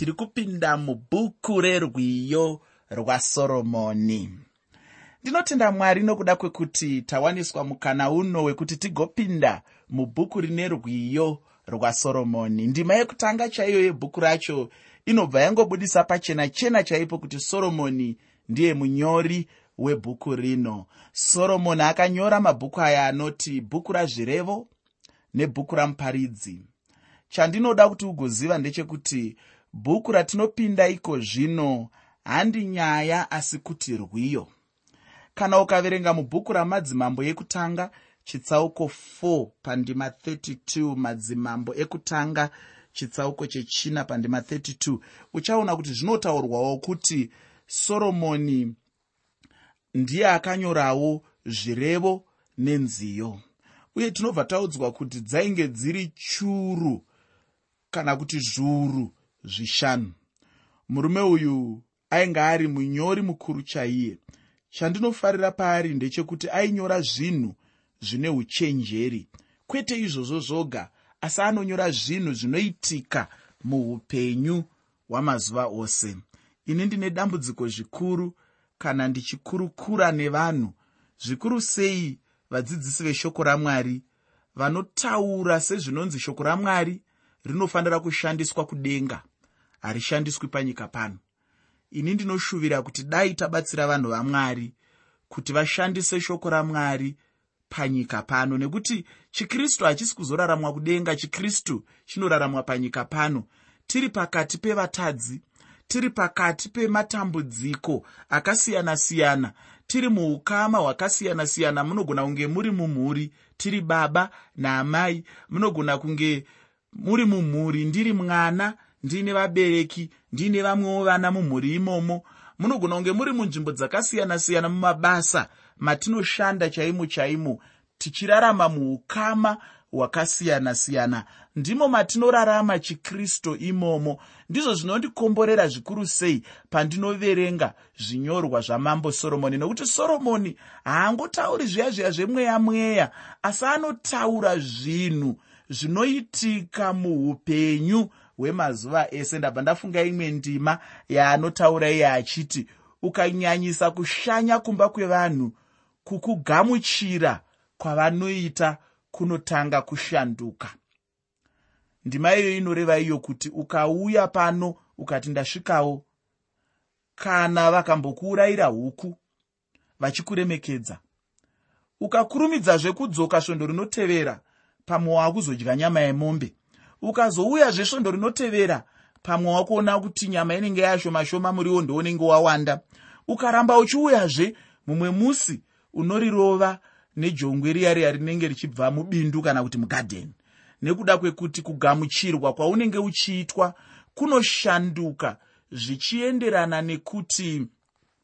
tiri kupinda mubhuku rerwiyo rwasoromoni ndinotenda mwari nokuda kwekuti tawaniswa mukana uno wekuti tigopinda mubhuku rine rwiyo rwasoromoni ndima yekutanga chaiyo yebhuku racho inobva yangobudisa pachena chena chaipo kuti soromoni ndiye munyori webhuku rino. Soromoni akanyora mabhuku aya anoti bhuku razvirevo nebhuku ramuparidzi chandinoda kuti ugoziva ndechekuti bhuku ratinopinda iko zvino handi nyaya asi kuti rwiyo. Kana ukaverenga mubhuku ramadzimambo ekutanga chitsauko 4 pandima 32 madzimambo ekutanga chitsauko chechina pandima 32 uchaona kuti zvinotaurwawo kuti soromoni ndiye akanyorawo zvirevo nenziyo. Uye tinobva taudzwa kuti dzainge dziri churu kana kuti zviuru zvishanu. Murume uyu ainge ari munyori mukuru chaiye. Chandinofarira paari ndechekuti ainyora zvinhu zvine uchenjeri. Kwete izvozvo zvoga asi anonyora zvinhu zvinoitika muupenyu hwamazuva ose. Ini ndine dambudziko zvikuru kana ndichikurukura nevanhu. Zvikuru sei vadzidzisi veshoko ramwari? Vanotaura sezvinonzi shoko ramwari rinofanira kushandiswa kudenga harishandiswi panyika pano. Ini ndinoshuvira kuti dai tabatsira vanhu vamwari kuti vashandise shoko ramwari panyika pano nekuti chikristu hachisi kuzoraramwa kudenga chikristu chinoraramwa panyika pano. Tiri pakati pevatadzi tiri pakati pematambudziko akasiyana-siyana tiri muukama hwakasiyana-siyana. Munogona kunge muri mumhuri tiri baba naamai. Munogona kunge muri mumhuri ndiri mwana ndiine vabereki ndiine vamwewo vana mumhuri imomo. Munogona kunge muri munzvimbo dzakasiyana-siyana mumabasa matinoshanda chaimo chaimo tichirarama muukama hwakasiyana-siyana. Ndimo matinorarama chikristu imomo. Ndizvo zvinondikomborera zvikuru sei pandinoverenga zvinyorwa zvamambo soromoni. Nokuti soromoni haangotauri zviya zviya zvemweya mweya asi anotaura zvinhu zvinoitika muupenyu hwemazuva ese. Ndabva ndafunga imwe ndima yaanotaura iye achiti ukanyanyisa kushanya kumba kwevanhu kukugamuchira kwavanoita kunotanga kushanduka. Ndima iyoyo inoreva iyo kuti ukauya pano ukati ndasvikawo kana vakambokuurayira huku vachikuremekedza ukakurumidzazve kudzoka svondo rinotevera pamwe waakuzodya nyama yemombe ukazouyazve svondo rinotevera pamwe wakuona kuti nyama inenge yashoma-shoma muriwo ndounenge wawanda. Ukaramba uchiuyazve mumwe musi unorirova nejongwe riya riya rinenge richibva mubindu kana kuti mugadheni. Nekuda kwekuti kugamuchirwa kwaunenge uchiitwa kunoshanduka zvichienderana nekuti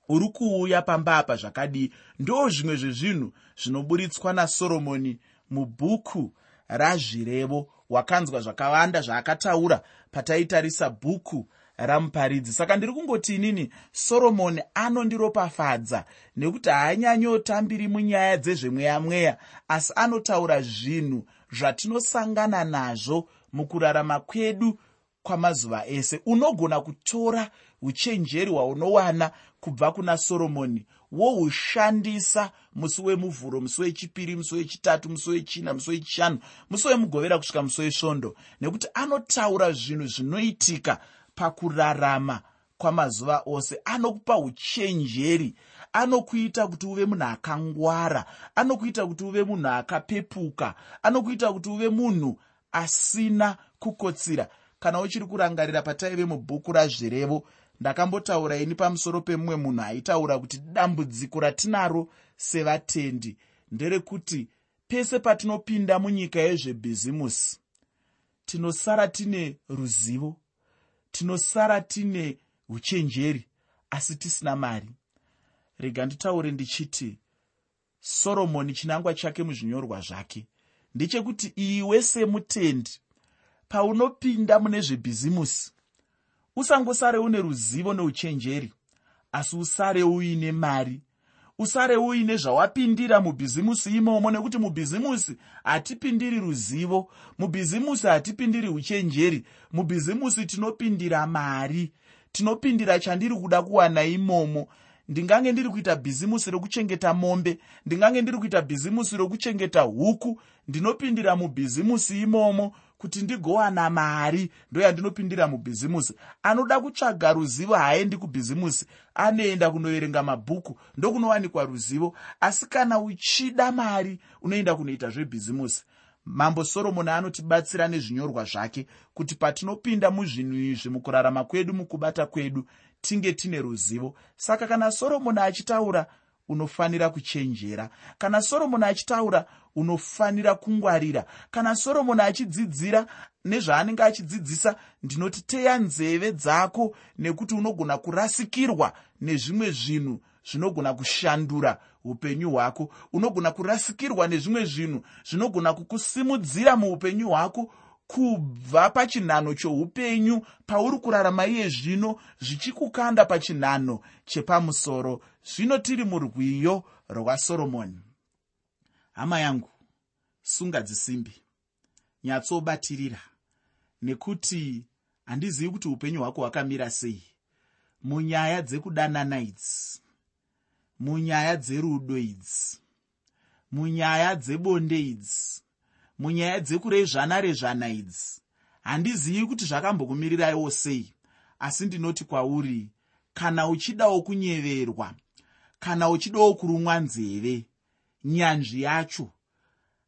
uri kuuya pamba apa zvakadii ndo zvimwe zvezvinhu zvinoburitswa nasoromoni mubhuku razvirevo wakanzwa zvakawanda zvaakataura pataitarisa bhuku ramuparidzi. Saka ndiri kungoti inini soromoni anondiropafadza nekuti haanyanyotambiri munyaya dzezvemweya mweya asi anotaura zvinhu zvatinosangana nazvo mukurarama kwedu kwamazuva ese. Unogona kutora uchenjeri hwaunowana kubva kuna soromoni wohushandisa musi wemuvhuro musi wechipiri musi wechitatu musi wechina musi wechishanu musi wemugovera kusvika musi wesvondo. Nekuti anotaura zvinhu zvinoitika pakurarama kwamazuva ose. Anokupa uchenjeri. Anokuita kuti uve munhu akangwara. Anokuita kuti uve munhu akapepuka. Anokuita kuti uve munhu asina kukotsira. Kana uchiri kurangarira pataive mubhuku razvirevo ndakambotaura ini pamusoro pemumwe munhu aitaura kuti dambudziko ratinaro sevatendi nderekuti pese patinopinda munyika yezvebhizimusi tinosara tine ruzivo tinosara tine uchenjeri asi tisina mari. Rega nditaure ndichiti soromoni chinangwa chake muzvinyorwa zvake. Ndechekuti iwe semutendi paunopinda mune zvebhizimusi usangosare une ruzivo neuchenjeri asi usare uine mari. Usare uine zvawapindira mubhizimusi imomo nekuti mubhizimusi hatipindiri ruzivo mubhizimusi hatipindiri uchenjeri. Mubhizimusi tinopindira mari tinopindira chandiri kuda kuwana imomo. Ndingange ndiri kuita bhizimusi rokuchengeta mombe ndingange ndiri kuita bhizimusi rokuchengeta huku ndinopindira mubhizimusi imomo kuti ndigowana mari ndoyandinopindira mubhizimusi. Anoda kutsvaga ruzivo haaendi kubhizimusi. Anoenda kunoverenga mabhuku ndokunowanikwa ruzivo. Asi kana uchida mari unoenda kunoita zvebhizimusi. Mambo soromoni anotibatsira nezvinyorwa zvake kuti patinopinda muzvinhu izvi mukurarama kwedu mukubata kwedu tinge tine ruzivo. Saka kana soromoni achitaura unofanira kuchenjera. Kana soromoni achitaura unofanira kungwarira. Kana soromoni achidzidzira nezvaanenge achidzidzisa ndinoti teya nzeve dzako nekuti unogona kurasikirwa nezvimwe zvinhu zvinogona kushandura upenyu hwako. Unogona kurasikirwa nezvimwe zvinhu zvinogona kukusimudzira muupenyu hwako kubva pachinhano choupenyu pauri kurarama iye zvino zvichikukanda pachinhano chepamusoro. Zvino tiri murwiyo rwasoromoni hama yangu sunga dzisimbi. Nyatsobatirira nekuti handizivi kuti upenyu hwako hwakamira sei. Munyaya dzekudanana idzi munyaya dzerudo idzi munyaya dzebonde idzi munyaya dzekurezvana rezvana idzi. Handizivi kuti zvakambokumirirawo sei asi ndinoti kwauri kana uchidawo kunyeverwa kana uchidawo kurumwa nzeve nyanzvi yacho.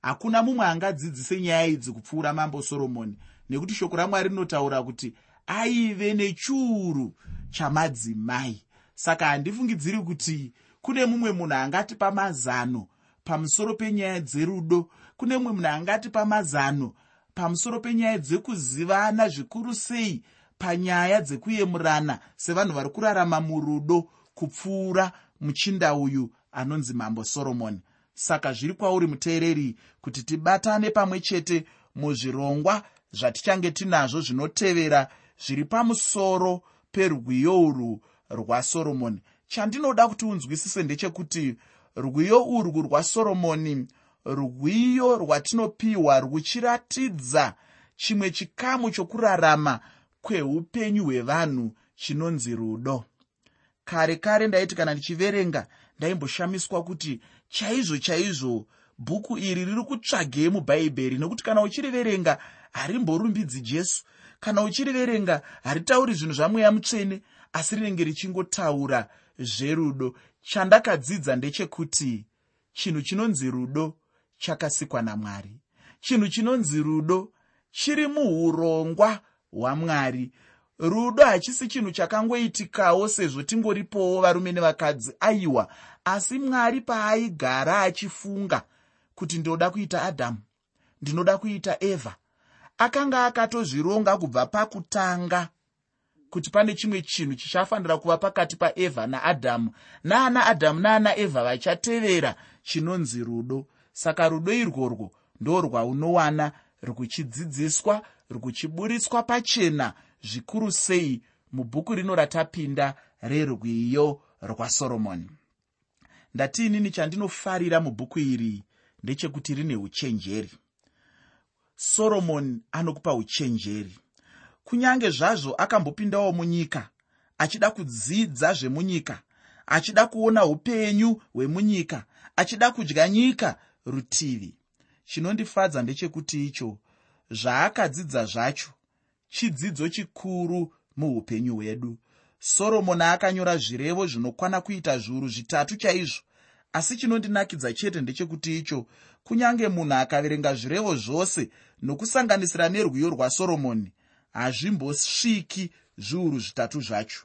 Hakuna mumwe angadzidzise nyaya idzi kupfuura mambo soromoni nekuti shoko ramwari rinotaura kuti aive nechiuru chamadzimai. Saka handifungidziri kuti kune mumwe munhu angatipa mazano pamusoro penyaya dzerudo kune mumwe munhu angatipa mazano pamusoro penyaya dzekuzivana zvikuru sei panyaya dzekuyemurana sevanhu vari kurarama murudo kupfuura muchinda uyu anonzi mambo soromoni saka zviri kwauri muteereri kuti tibatane pamwe chete muzvirongwa zvatichange tinazvo zvinotevera zviri pamusoro perwiyo urwu rwasoromoni chandinoda kuti unzwisise ndechekuti rwiyo urwu rwasoromoni rwiyo rwatinopiwa ruchiratidza chimwe chikamu chokurarama kweupenyu hwevanhu chinonzi rudo. Kare kare ndaiti kana ndichiverenga ndaimboshamiswa kuti chaizvo chaizvo bhuku iri riri kutsvagei mubhaibheri nekuti kana uchiriverenga harimborumbidzi jesu. Kana uchiriverenga haritauri zvinhu zvamweya mutsvene asi rinenge richingotaura zverudo. Chandakadzidza ndechekuti chinhu chinonzi rudo chakasikwa namwari. Chinhu chinonzi rudo chiri muurongwa hwamwari rudo hachisi chinhu chakangoitikawo sezvo tingoripowo varume nevakadzi. Aiwa asi mwari paaigara achifunga kuti ndinoda kuita adhamu ndinoda kuita evha akanga akatozvironga kubva pakutanga kuti pane chimwe chinhu chichafanira kuva pakati paevha naadhamu naana adhamu naana evha vachatevera chinonzi rudo. Saka rudo irworwo ndo rwaunowana ruchidzidziswa ruchiburitswa pachena zvikuru sei mubhuku rino ratapinda rerwiyo rwasoromoni ndati inini chandinofarira mubhuku iri ndechekuti rine uchenjeri. Soromoni anokupa uchenjeri. Kunyange zvazvo akambopindawo munyika achida kudzidza zvemunyika achida kuona upenyu hwemunyika achida kudya nyika rutivi. Chinondifadza ndechekuti icho zvaakadzidza zvacho chidzidzo chikuru muupenyu hwedu. Soromoni akanyora zvirevo zvinokwana kuita zviuru zvitatu chaizvo. Asi chinondinakidza chete ndechekuti icho kunyange munhu akaverenga zvirevo zvose nokusanganisira nerwiyo rwasoromoni hazvimbosviki zviuru zvitatu zvacho.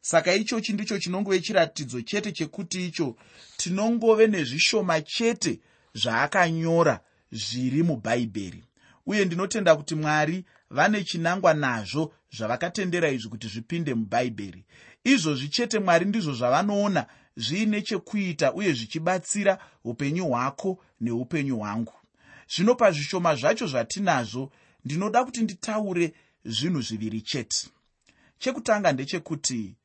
Saka ichochi ndicho chinongove chiratidzo chete chekuti icho tinongove nezvishoma chete zvaakanyora zviri mubhaibheri. Uye ndinotenda kuti mwari vane chinangwa nazvo zvavakatendera izvi kuti zvipinde mubhaibheri izvozvi chete mwari ndizvo zvavanoona zviine chekuita uye zvichibatsira upenyu hwako neupenyu hwangu. Zvino pazvishoma zvacho zvatinazvo ndinoda kuti nditaure zvinhu zviviri chete. Chekutanga ndechekuti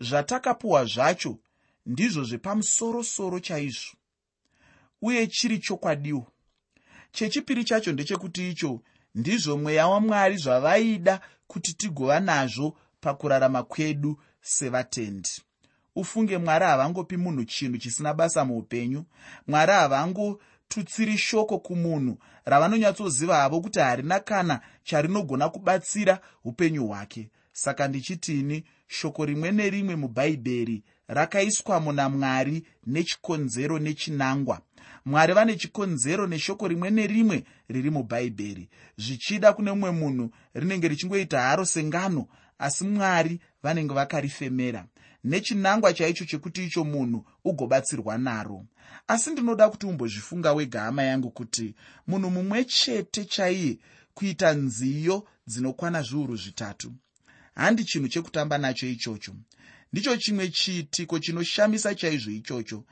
zvatakapuwa zvacho ndizvo zvepamusorosoro chaizvo uye chiri chokwadiwo. Chechipiri chacho ndechekuti icho ndizvo mweya wamwari zvavaida kuti tigova nazvo pakurarama kwedu sevatendi. Ufunge mwari havangopi munhu chinhu chisina basa muupenyu. Mwari havangotutsiri shoko kumunhu ravanonyatsoziva havo kuti harina kana charinogona kubatsira upenyu hwake. Saka ndichitini shoko rimwe nerimwe mubhaibheri rakaiswamo namwari nechikonzero nechinangwa. Mwari vane chikonzero neshoko rimwe nerimwe riri mubhaibheri zvichida kune mumwe munhu rinenge richingoita haro sengano asi mwari vanenge vakarifemera. Nechinangwa chaicho chekuti icho munhu ugobatsirwa naro. Asi ndinoda kuti umbozvifunga wega hama yangu kuti munhu mumwe chete chaiye kuita nziyo dzinokwana zviuru zvitatu handi chinhu chekutamba nacho ichocho. Ndicho chimwe chiitiko chinoshamisa chaizvo ichocho.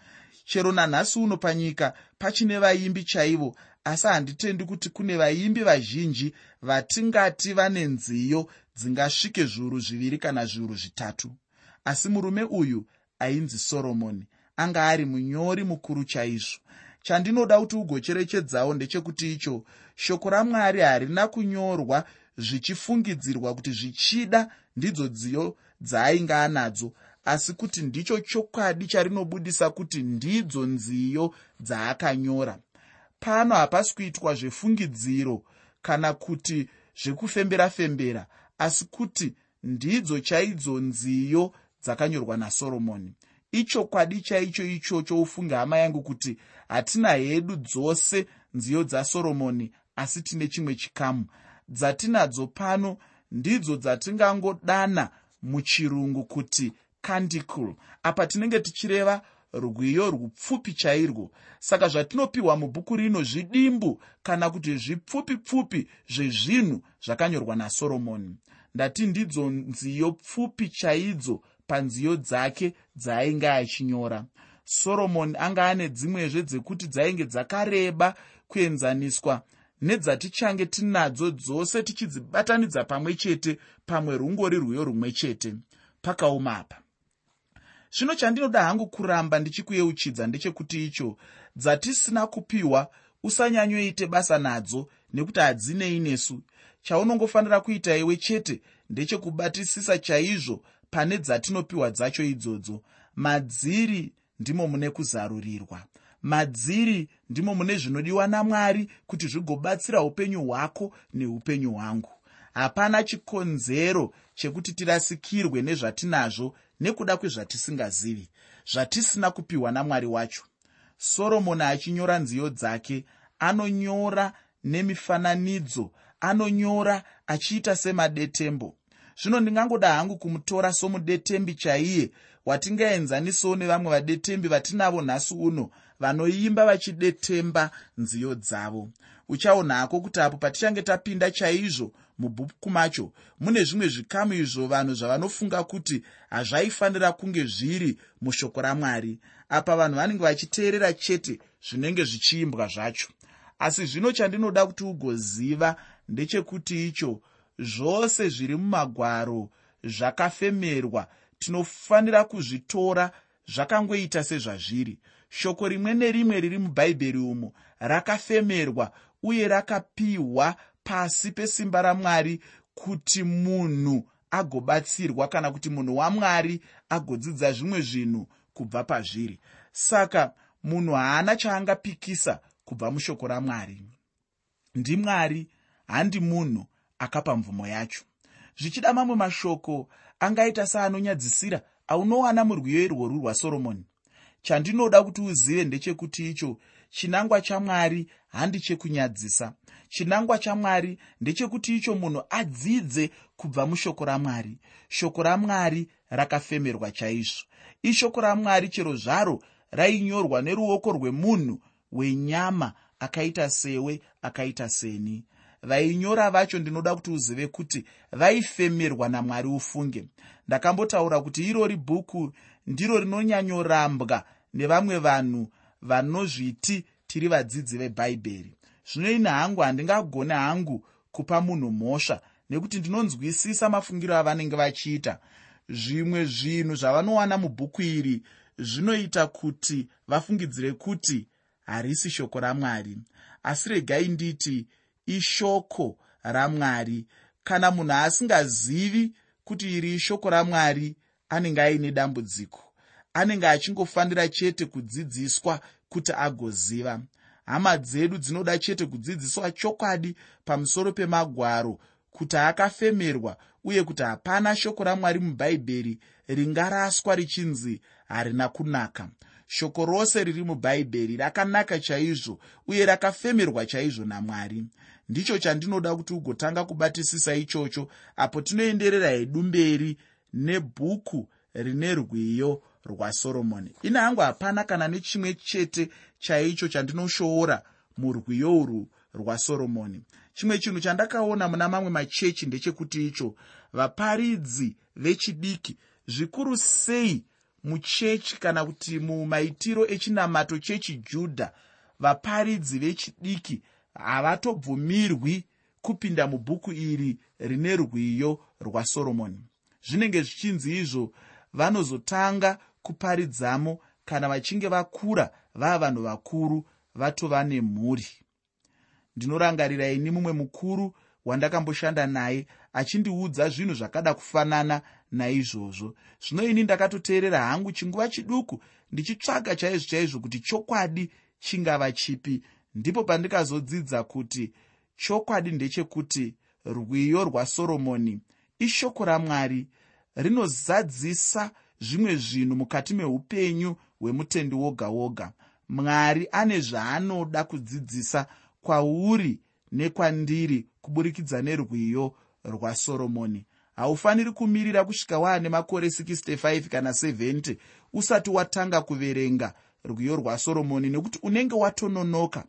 Chero nanhasi uno panyika pachine vaimbi chaivo asi handitendi kuti kune vaimbi vazhinji vatingati vane nziyo dzingasvike zviuru zviviri kana zviuru zvitatu. Asi murume uyu ainzi soromoni anga ari munyori mukuru chaizvo. Chandinoda kuti ugocherechedzawo ndechekuti icho shoko ramwari harina kunyorwa zvichifungidzirwa kuti zvichida ndidzo dziyo dzaainge anadzo. Asi kuti ndicho chokwadi charinobudisa kuti ndidzo nziyo dzaakanyora. Pano hapasi kuitwa zvefungidziro kana kuti zvekufembera-fembera asi kuti ndidzo chaidzo nziyo dzakanyorwa nasoromoni. Ichokwadi chaicho ichocho ufunge hama yangu kuti hatina hedu dzose nziyo dzasoromoni asi tine chimwe chikamu dzatinadzo pano ndidzo dzatingangodana muchirungu kuti candicle apa tinenge tichireva rwiyo rwupfupi chairwo. Saka zvatinopiwa mubhuku rino zvidimbu kana kuti zvipfupi pfupi zvezvinhu zvakanyorwa nasoromoni ndati ndidzo nziyo pfupi chaidzo panziyo dzake dzaainge achinyora. Soromoni anga ane dzimwezve dzekuti dzainge dzakareba kuenzaniswa nedzatichange tinadzo dzose tichidzibatanidza pamwe chete pamwe rungori rwiyo rumwe chete. Pakauma apa. Zvino chandinoda hangu kuramba ndichikuyeuchidza ndechekuti icho dzatisina kupiwa usanyanyoite basa nadzo nekuti hadzinei nesu chaunongofanira kuita iwe chete ndechekubatisisa chaizvo pane dzatinopiwa dzacho idzodzo. Madziri ndimo mune kuzarurirwa madziri ndimo mune zvinodiwa namwari kuti zvigobatsira upenyu hwako neupenyu hwangu. Hapana chikonzero chekuti tirasikirwe nezvatinazvo nekuda kwezvatisingazivi zvatisina kupiwa namwari wacho. Soromoni achinyora nziyo dzake anonyora nemifananidzo anonyora achiita semadetembo. Zvino ndingangoda hangu kumutora somudetembi chaiye watingaenzanisawo nevamwe vadetembi vatinavo nhasi uno vanoimba vachidetemba nziyo dzavo. Uchaonako kuti apo patichange tapinda chaizvo mubhuku macho mune zvimwe zvikamu izvo vanhu zvavanofunga kuti hazvaifanira kunge zviri mushoko ramwari. Apa vanhu vanenge vachiteerera chete zvinenge zvichiimbwa zvacho. Asi zvino chandinoda kuti ugoziva ndechekuti icho zvose zviri mumagwaro zvakafemerwa tinofanira kuzvitora zvakangoita sezvazviri shoko rimwe nerimwe riri mubhaibheri umo rakafemerwa uye rakapiwa pasi pesimba ramwari kuti munhu agobatsirwa kana kuti munhu wamwari agodzidza zvimwe zvinhu kubva pazviri. Saka munhu haana chaangapikisa kubva mushoko ramwari. Ndimwari handi munhu akapa mvumo yacho. Zvichida mamwe mashoko angaita seanonyadzisira aunowana murwiyo irworwu rwasoromoni chandinoda kuti uzive ndechekuti icho chinangwa chamwari handi chekunyadzisa chinangwa chamwari ndechekuti icho munhu adzidze kubva mushoko ramwari shoko ramwari rakafemerwa chaizvo. Ishoko ramwari chero zvaro rainyorwa neruoko rwemunhu wenyama akaita sewe akaita seni. Vainyora vacho ndinoda kuti uzive kuti vaifemerwa namwari ufunge ndakambotaura kuti irori bhuku ndiro rinonyanyorambwa nevamwe vanhu vanozviti tiri vadzidzi vebhaibheri zvino ini hangu handingagone hangu kupa munhu mhosva nekuti ndinonzwisisa mafungiro avanenge vachiita. Zvimwe zvinhu zvavanowana mubhuku iri zvinoita kuti vafungidzire kuti harisi shoko ramwari. Asi regai nditi ishoko ramwari. Kana munhu asingazivi kuti iri ishoko ramwari anenge aine dambudziko anenge achingofanira chete kudzidziswa kuti agoziva. Hama dzedu dzinoda chete kudzidziswa chokwadi pamusoro pemagwaro kuti akafemerwa uye kuti hapana shoko ramwari mubhaibheri ringaraswa richinzi harina kunaka. Shoko rose riri mubhaibheri rakanaka chaizvo uye rakafemerwa chaizvo namwari ndicho chandinoda kuti ugotanga kubatisisa ichocho apo tinoenderera hedu mberi nebhuku rine rwiyo rwasoromoni ine hangu hapana kana nechimwe chete chaicho chandinoshoora murwiyo urwu rwasoromoni chimwe chinhu chandakaona muna mamwe machechi ndechekuti icho vaparidzi vechidiki zvikuru sei muchechi kana kuti mumaitiro echinamato chechijudha vaparidzi vechidiki havatobvumirwi kupinda mubhuku iri rine rwiyo rwasoromoni zvinenge zvichinzi izvo vanozotanga kuparidzamo kana vachinge vakura vava vanhu vakuru vatova nemhuri. Ndinorangarira ini mumwe mukuru wandakamboshanda naye achindiudza zvinhu zvakada kufanana naizvozvo. Zvino ini ndakatoteerera hangu chinguva chiduku ndichitsvaga chaizvo chaizvo kuti chokwadi chingava chipi ndipo pandikazodzidza kuti chokwadi ndechekuti rwiyo rwasoromoni ishoko ramwari rinozadzisa zvimwe zvinhu mukati meupenyu hwemutendi woga woga mwari ane zvaanoda kudzidzisa kwauri nekwandiri kuburikidza nerwiyo rwasoromoni haufaniri kumirira kusvika waane makore 65 kana 70 usati watanga kuverenga rwiyo rwasoromoni nekuti unenge watononoka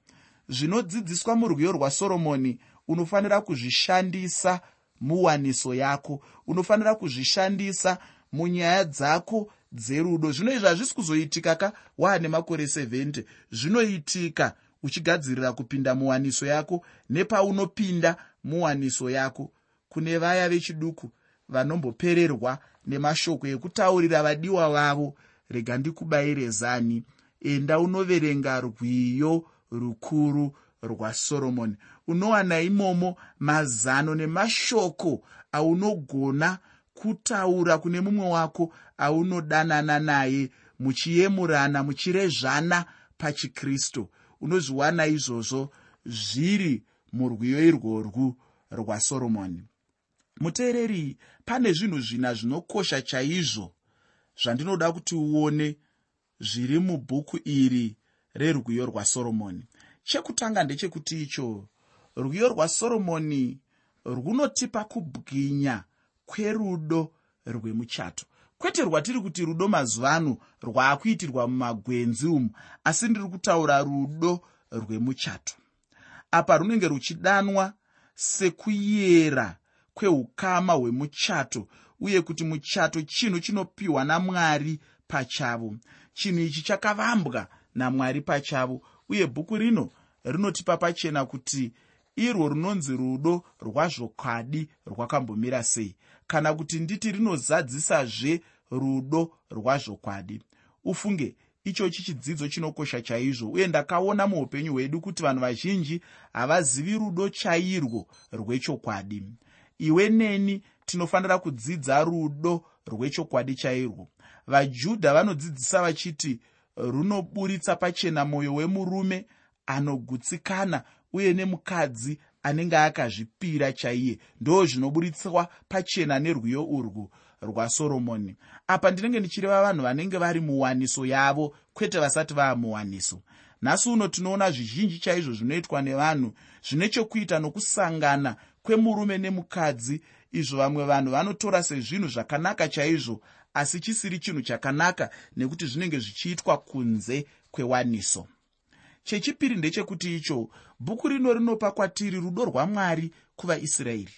zvinodzidziswa murwiyo rwasoromoni unofanira kuzvishandisa muwaniso yako unofanira kuzvishandisa munyaya dzako dzerudo. Zvino izvi hazvisi kuzoitika ka? Waane makore 70 zvinoitika uchigadzirira kupinda muwaniso yako nepaunopinda muwaniso yako kune vaya vechiduku vanombopererwa nemashoko ekutaurira vadiwa vavo. Rega ndikubayire zani. Enda unoverenga rwiyo rukuru rwasoromoni. Unowana imomo mazano nemashoko aunogona kutaura kune mumwe wako aunodanana naye muchiyemurana muchirezvana pachikristu. Unozviwana izvozvo zviri murwiyo irworwu rwasoromoni. Muteereri pane zvinhu zvina zvinokosha chaizvo zvandinoda kuti uone zviri mubhuku iri rerwiyo rwasoromoni chekutanga ndechekuti icho rwiyo rwasoromoni runotipa kubwinya kwerudo rwemuchato. Kwete rwatiri kuti rudo mazuva ano rwaakuitirwa mumagwenzi umu asi ndiri kutaura rudo rwemuchato. Apa runenge ruchidanwa sekuyera kweukama hwemuchato uye kuti muchato chinhu chinopiwa namwari pachavo. Chinhu ichi chakavambwa namwari pachavo. Uye bhuku rino rinotipa pachena kuti irwo runonzi rudo rwazvokwadi rwakambomira sei? Kana kuti nditi rinozadzisazve rudo rwazvokwadi ufunge ichochi chidzidzo chinokosha chaizvo uye ndakaona muupenyu hwedu kuti vanhu vazhinji havazivi rudo chairwo rwechokwadi. Iwe neni tinofanira kudzidza rudo rwechokwadi chairwo. Vajudha vanodzidzisa vachiti runoburitsa pachena mwoyo wemurume anogutsikana uye nemukadzi anenge akazvipira chaiye. Ndo zvinoburitswa pachena nerwiyo urwu rwasoromoni apa ndinenge ndichireva vanhu vanenge vari muwaniso yavo kwete vasati vaa muwaniso. Nhasi uno tinoona zvizhinji chaizvo zvinoitwa nevanhu zvine chokuita nokusangana kwemurume nemukadzi. Izvo vamwe vanhu vanotora sezvinhu zvakanaka chaizvo asi chisiri chinhu chakanaka nekuti zvinenge zvichiitwa kunze kwewaniso. Chechipiri ndechekuti icho bhuku rino rinopa kwatiri rudo rwamwari kuvaisraeri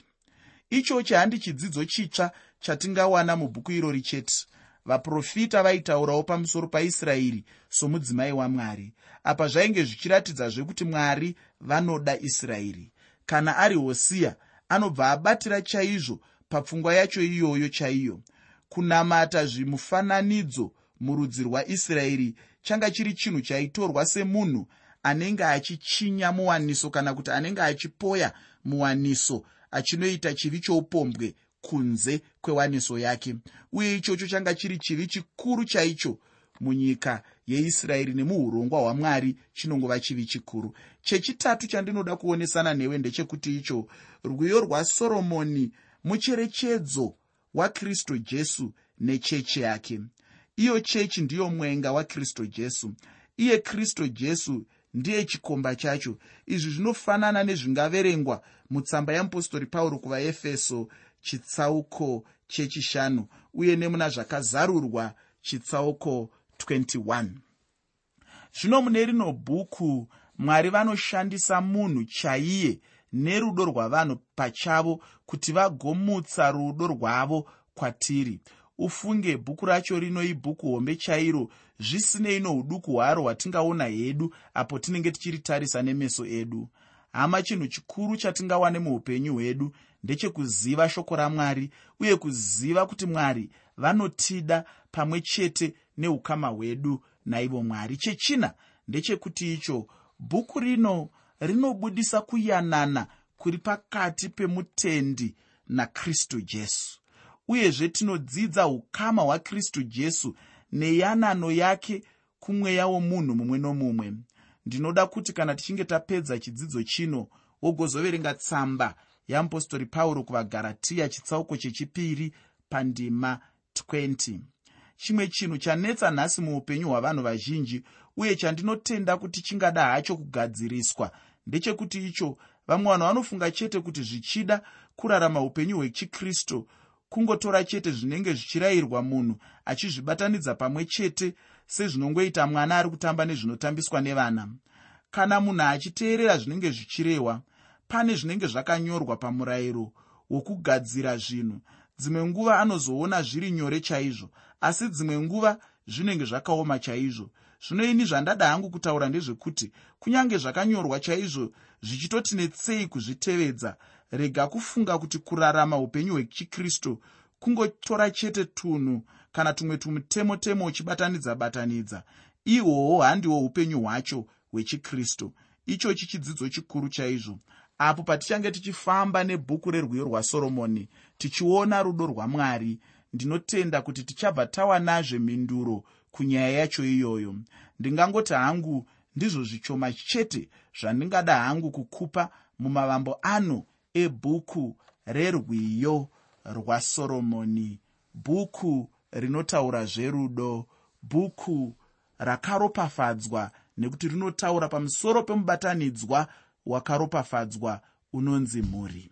ichochi handi chidzidzo chitsva chatingawana mubhuku irori chete. Vaprofita vaitaurawo pamusoro paisraeri somudzimai wamwari. Apa zvainge zvichiratidzazve kuti mwari vanoda israeri kana ari hosiya anobva abatira chaizvo papfungwa yacho iyoyo chaiyo kunamata zvimufananidzo murudzi rwaisraeri. Changa chiri chinhu chaitorwa semunhu anenge achichinya muwaniso kana kuti anenge achipoya muwaniso achinoita chivi choupombwe kunze kwewaniso yake. Uye ichocho changa chiri chivi chikuru chaicho munyika yeisraeri nemuurongwa hwamwari chinongova chivi chikuru. Chechitatu chandinoda kuonesana newe ndechekuti icho rwiyo rwasoromoni mucherechedzo wakristu jesu nechechi yake. Iyo chechi ndiyo mwenga wakristu jesu. Iye kristu jesu ndiye chikomba chacho. Izvi zvinofanana nezvingaverengwa mutsamba yamupostori pauro kuvaefeso chitsauko chechishanu uye nemuna zvakazarurwa chitsauko 21 zvino mune rino bhuku mwari vanoshandisa munhu chaiye nerudo rwavanhu pachavo kuti vagomutsa rudo rwavo kwatiri. Ufunge bhuku racho rino ibhuku hombe chairo zvisinei nouduku hwaro hwatingaona hedu apo tinenge tichiritarisa nemeso edu. Hama chinhu chikuru chatingawane muupenyu hwedu ndechekuziva shoko ramwari uye kuziva kuti mwari vanotida pamwe chete neukama hwedu naivo mwari. Chechina ndechekuti icho bhuku rino rinobudisa kuyanana kuri pakati pemutendi nakristu jesu. Uyezve tinodzidza ukama hwakristu jesu neyanano yake kumweya womunhu mumwe nomumwe. Ndinoda kuti kana tichinge tapedza chidzidzo chino wogozoverenga tsamba yeapostori pauro kuvagaratiya chitsauko chechipiri pandima 20 chimwe chinhu chanetsa nhasi muupenyu hwavanhu vazhinji uye chandinotenda kuti chingada hacho kugadziriswa ndechekuti icho vamwe vanhu vanofunga chete kuti zvichida kurarama upenyu hwechikristu kungotora chete zvinenge zvichirayirwa munhu achizvibatanidza pamwe chete sezvinongoita mwana ari kutamba nezvinotambiswa nevana. Kana munhu achiteerera zvinenge zvichirehwa pane zvinenge zvakanyorwa pamurayiro wokugadzira zvinhu. Dzimwe nguva anozoona zviri nyore chaizvo asi dzimwe nguva zvinenge zvakaoma chaizvo zvino ini zvandada hangu kutaura ndezvekuti kunyange zvakanyorwa chaizvo zvichitoti netsei kuzvitevedza. Rega kufunga kuti kurarama upenyu hwechikristu kungotora chete tunhu kana tumwe tumutemo temo uchibatanidza batanidza. Ihwohwo handiwo upenyu hwacho hwechikristu. Ichochi chidzidzo chikuru chaizvo. Apo patichange tichifamba nebhuku rerwiyo rwasoromoni tichiona rudo rwamwari ndinotenda kuti tichabva tawanazve mhinduro kunyaya yacho iyoyo. Ndingangoti hangu ndizvo zvishoma chete zvandingada hangu kukupa mumavambo ano ebhuku rerwiyo rwasoromoni bhuku rinotaura zverudo bhuku rakaropafadzwa nekuti rinotaura pamusoro pemubatanidzwa wakaropafadzwa unonzi mhuri